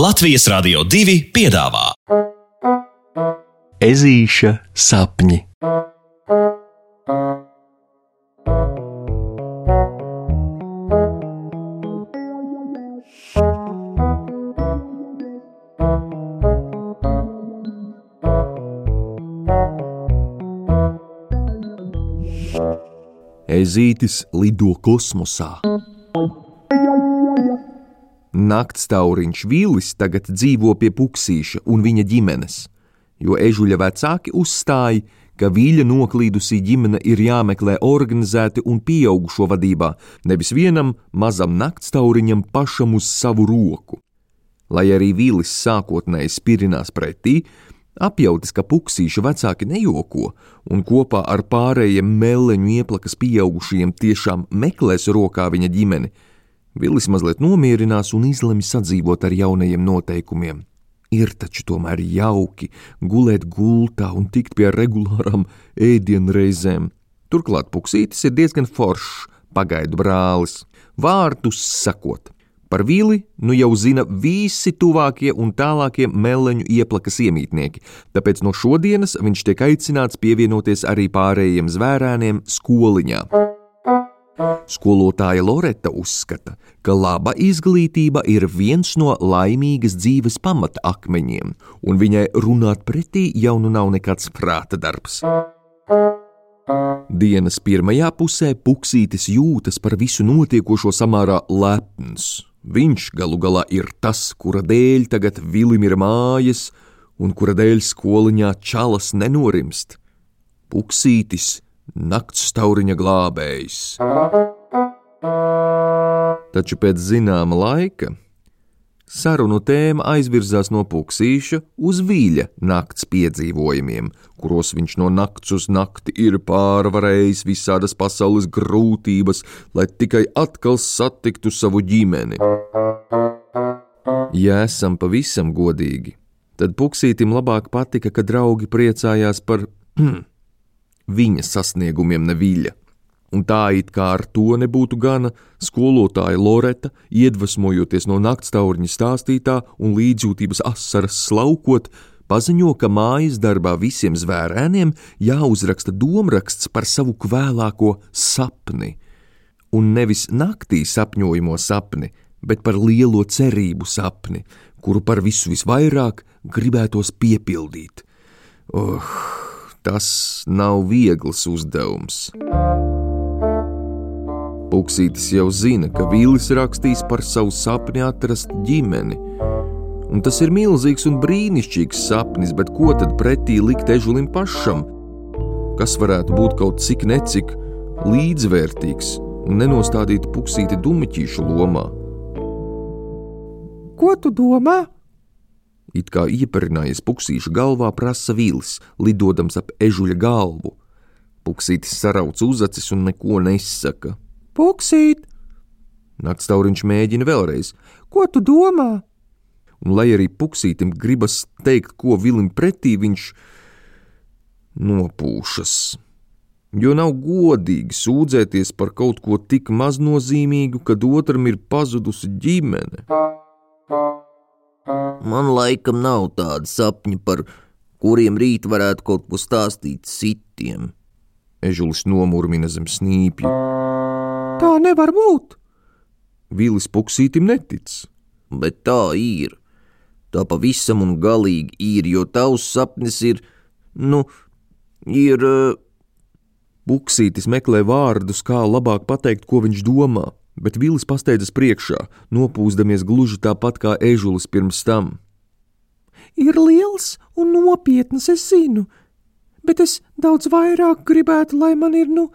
Latvijas Rādio 2 piedāvā Ezīša sapņi. Ezītis lido kosmosā. Naktstauriņš Vīlis tagad dzīvo pie Puksīša un viņa ģimenes, jo ežuļa vecāki uzstāja, ka vīļa noklīdusī ģimene ir jāmeklē organizēti un pieaugušo vadībā, nevis vienam mazam naktstauriņam pašam uz savu roku. Lai arī Vīlis sākotnēji spirinās pretī, apjautis, ka Puksīša vecāki nejoko un kopā ar pārējiem meleņu ieplakas pieaugušajiem tiešām meklēs rokā viņa ģimeni, Vilis mazliet nomierinās un izlemj sadzīvot ar jaunajiem noteikumiem. Ir taču tomēr jauki gulēt gultā un tikt pie regulārām ēdienreizēm. Turklāt puksītis ir diezgan foršs, pagaidu brālis. Vārdus sakot, par vīli nu jau zina visi tuvākie un tālākie meleņu ieplakas iemītnieki, tāpēc no šodienas viņš tiek aicināts pievienoties arī pārējiem zvērēniem skoliņā. Skolotāja Loreta uzskata, ka laba izglītība ir viens no laimīgas dzīves pamata akmeņiem, un viņai runāt pretī jau nu nav nekāds prāta darbs. Dienas pirmajā pusē Puksītis jūtas par visu notiekošo samārā lepns. Viņš galu galā ir tas, kura dēļ tagad Vilim ir mājas, un kura dēļ skoliņā čalas nenorimst. Puksītis nakts stauriņa glābējs. Taču pēc zināma laika sarunu tēma aizvirzās no puksīša uz vīļa nakts piedzīvojumiem, kuros viņš no nakts uz nakti ir pārvarējis visādas pasaules grūtības, lai tikai atkal satiktu savu ģimeni. Ja esam pavisam godīgi, tad puksītim labāk patika, ka draugi priecājās par viņa sasniegumiem neviļa. Un tā it kā ar to nebūtu gana, skolotāja Loreta, iedvesmojoties no naktstauriņa stāstītā un līdzjūtības asaras slaukot, paziņo, ka mājas darbā visiem zvērēniem jāuzraksta domraksts par savu kvēlāko sapni. Un nevis naktī sapņojamo sapni, bet par lielo cerību sapni, kuru par visu visvairāk gribētos piepildīt. Oh! Tas nav viegls uzdevums. Puksītis jau zina, ka Vīlis rakstīs par savu sapni atrast ģimeni. Un tas ir milzīgs un brīnišķīgs sapnis, bet ko tad pretī likt ežulim pašam? Kas varētu būt kaut cik necik līdzvērtīgs un nenostādīt puksīti dumiķīšu lomā? Ko tu domā? It kā ieparinājies puksīša galvā, prasa vīlis, lidodams ap ežuļa galvu. Puksītis sarauc uzacis un neko nesaka. Puksīt! Naktstauriņš mēģina vēlreiz. Ko tu domā? Un, lai arī puksītim gribas teikt, ko vilim pretī, viņš nopūšas. Jo nav godīgi sūdzēties par kaut ko tik maznozīmīgu, kad otram ir pazudusi ģimene. Man laikam nav tāda sapņa, par kuriem rīt varētu kaut ko stāstīt citiem. Ežulis nomurmina zem snīpja. Tā nevar būt! Vīlis puksītim netic. Bet tā ir. Tā pavisam un galīgi ir, jo tavs sapnis ir, nu, ir. Uh... Puksītis meklē vārdus, kā labāk pateikt, ko viņš domā bet Vīlis pasteidzas priekšā, nopūsdamies gluži tāpat kā ežulis pirms tam. Ir liels un nopietns, es zinu, bet es daudz vairāk gribētu, lai man ir, nu,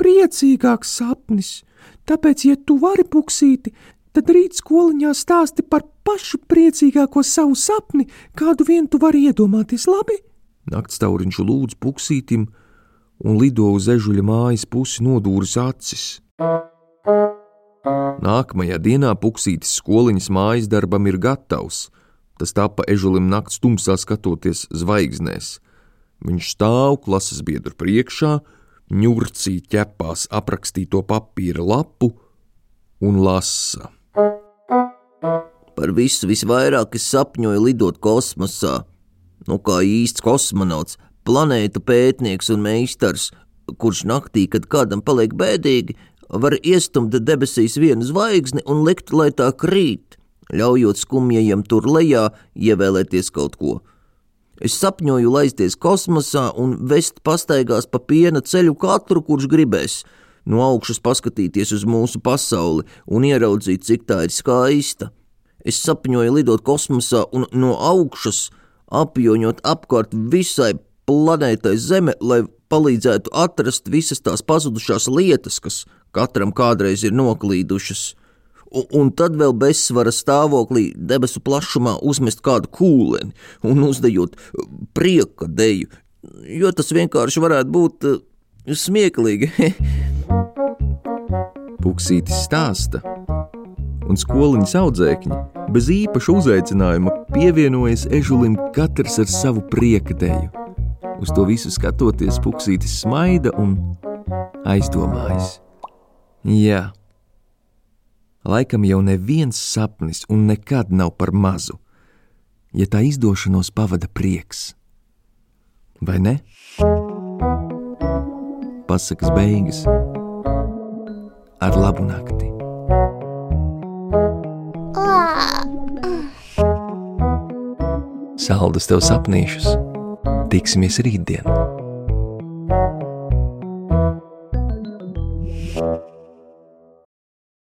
priecīgāks sapnis. Tāpēc, ja tu vari puksīti, tad rīt skoliņā stāsti par pašu priecīgāko savu sapni, kādu vien tu vari iedomāties, labi? Naktstauriņš lūdz puksītim un lido uz ežuļa mājas pusi nodūris acis. Nākamajā dienā puksītis skoliņas mājas darbam ir gatavs. Tas tapa ežulim nakts tumsā skatoties zvaigznēs. Viņš stāv klases biedru priekšā, ņurcī ķepās aprakstīto papīra lapu un lasa. Par visu visvairāk es sapņoju lidot kosmosā. Nu, kā īsts kosmonauts, planētu pētnieks un meistars, kurš naktī, kad kādam paliek bēdīgi, var iestumt debesīs vienu zvaigzni un likt, lai tā krīt, ļaujot skumjajam tur lejā ievēlēties kaut ko. Es sapņoju laisties kosmosā un vest pastaigās pa piena ceļu katru, kurš gribēs, no augšas paskatīties uz mūsu pasauli un ieraudzīt, cik tā ir skaista. Es sapņoju lidot kosmosā un no augšas apjoņot apkārt visai planētai Zeme, lai palīdzētu atrast visas tās pazudušās lietas, kas katram kādreiz ir noklīdušas. Un, un tad vēl bezsvara stāvoklī debesu plašumā uzmest kādu kūleni un uzdejot prieka deju, jo tas vienkārši varētu būt uh, smieklīgi. Puksītis stāsta, un skoliņas audzēkņi bez īpaša uzaicinājuma pievienojas ežulim katrs ar savu prieka deju. Uz to visu skatoties, puksītis smaida un aizdomājas. Jā, laikam jau neviens sapnis un nekad nav par mazu, ja tā izdošanos pavada prieks. Vai ne? Pasakas beigas ar labu nakti. Saldus tev sapnīšus! Tiksimies rītdien!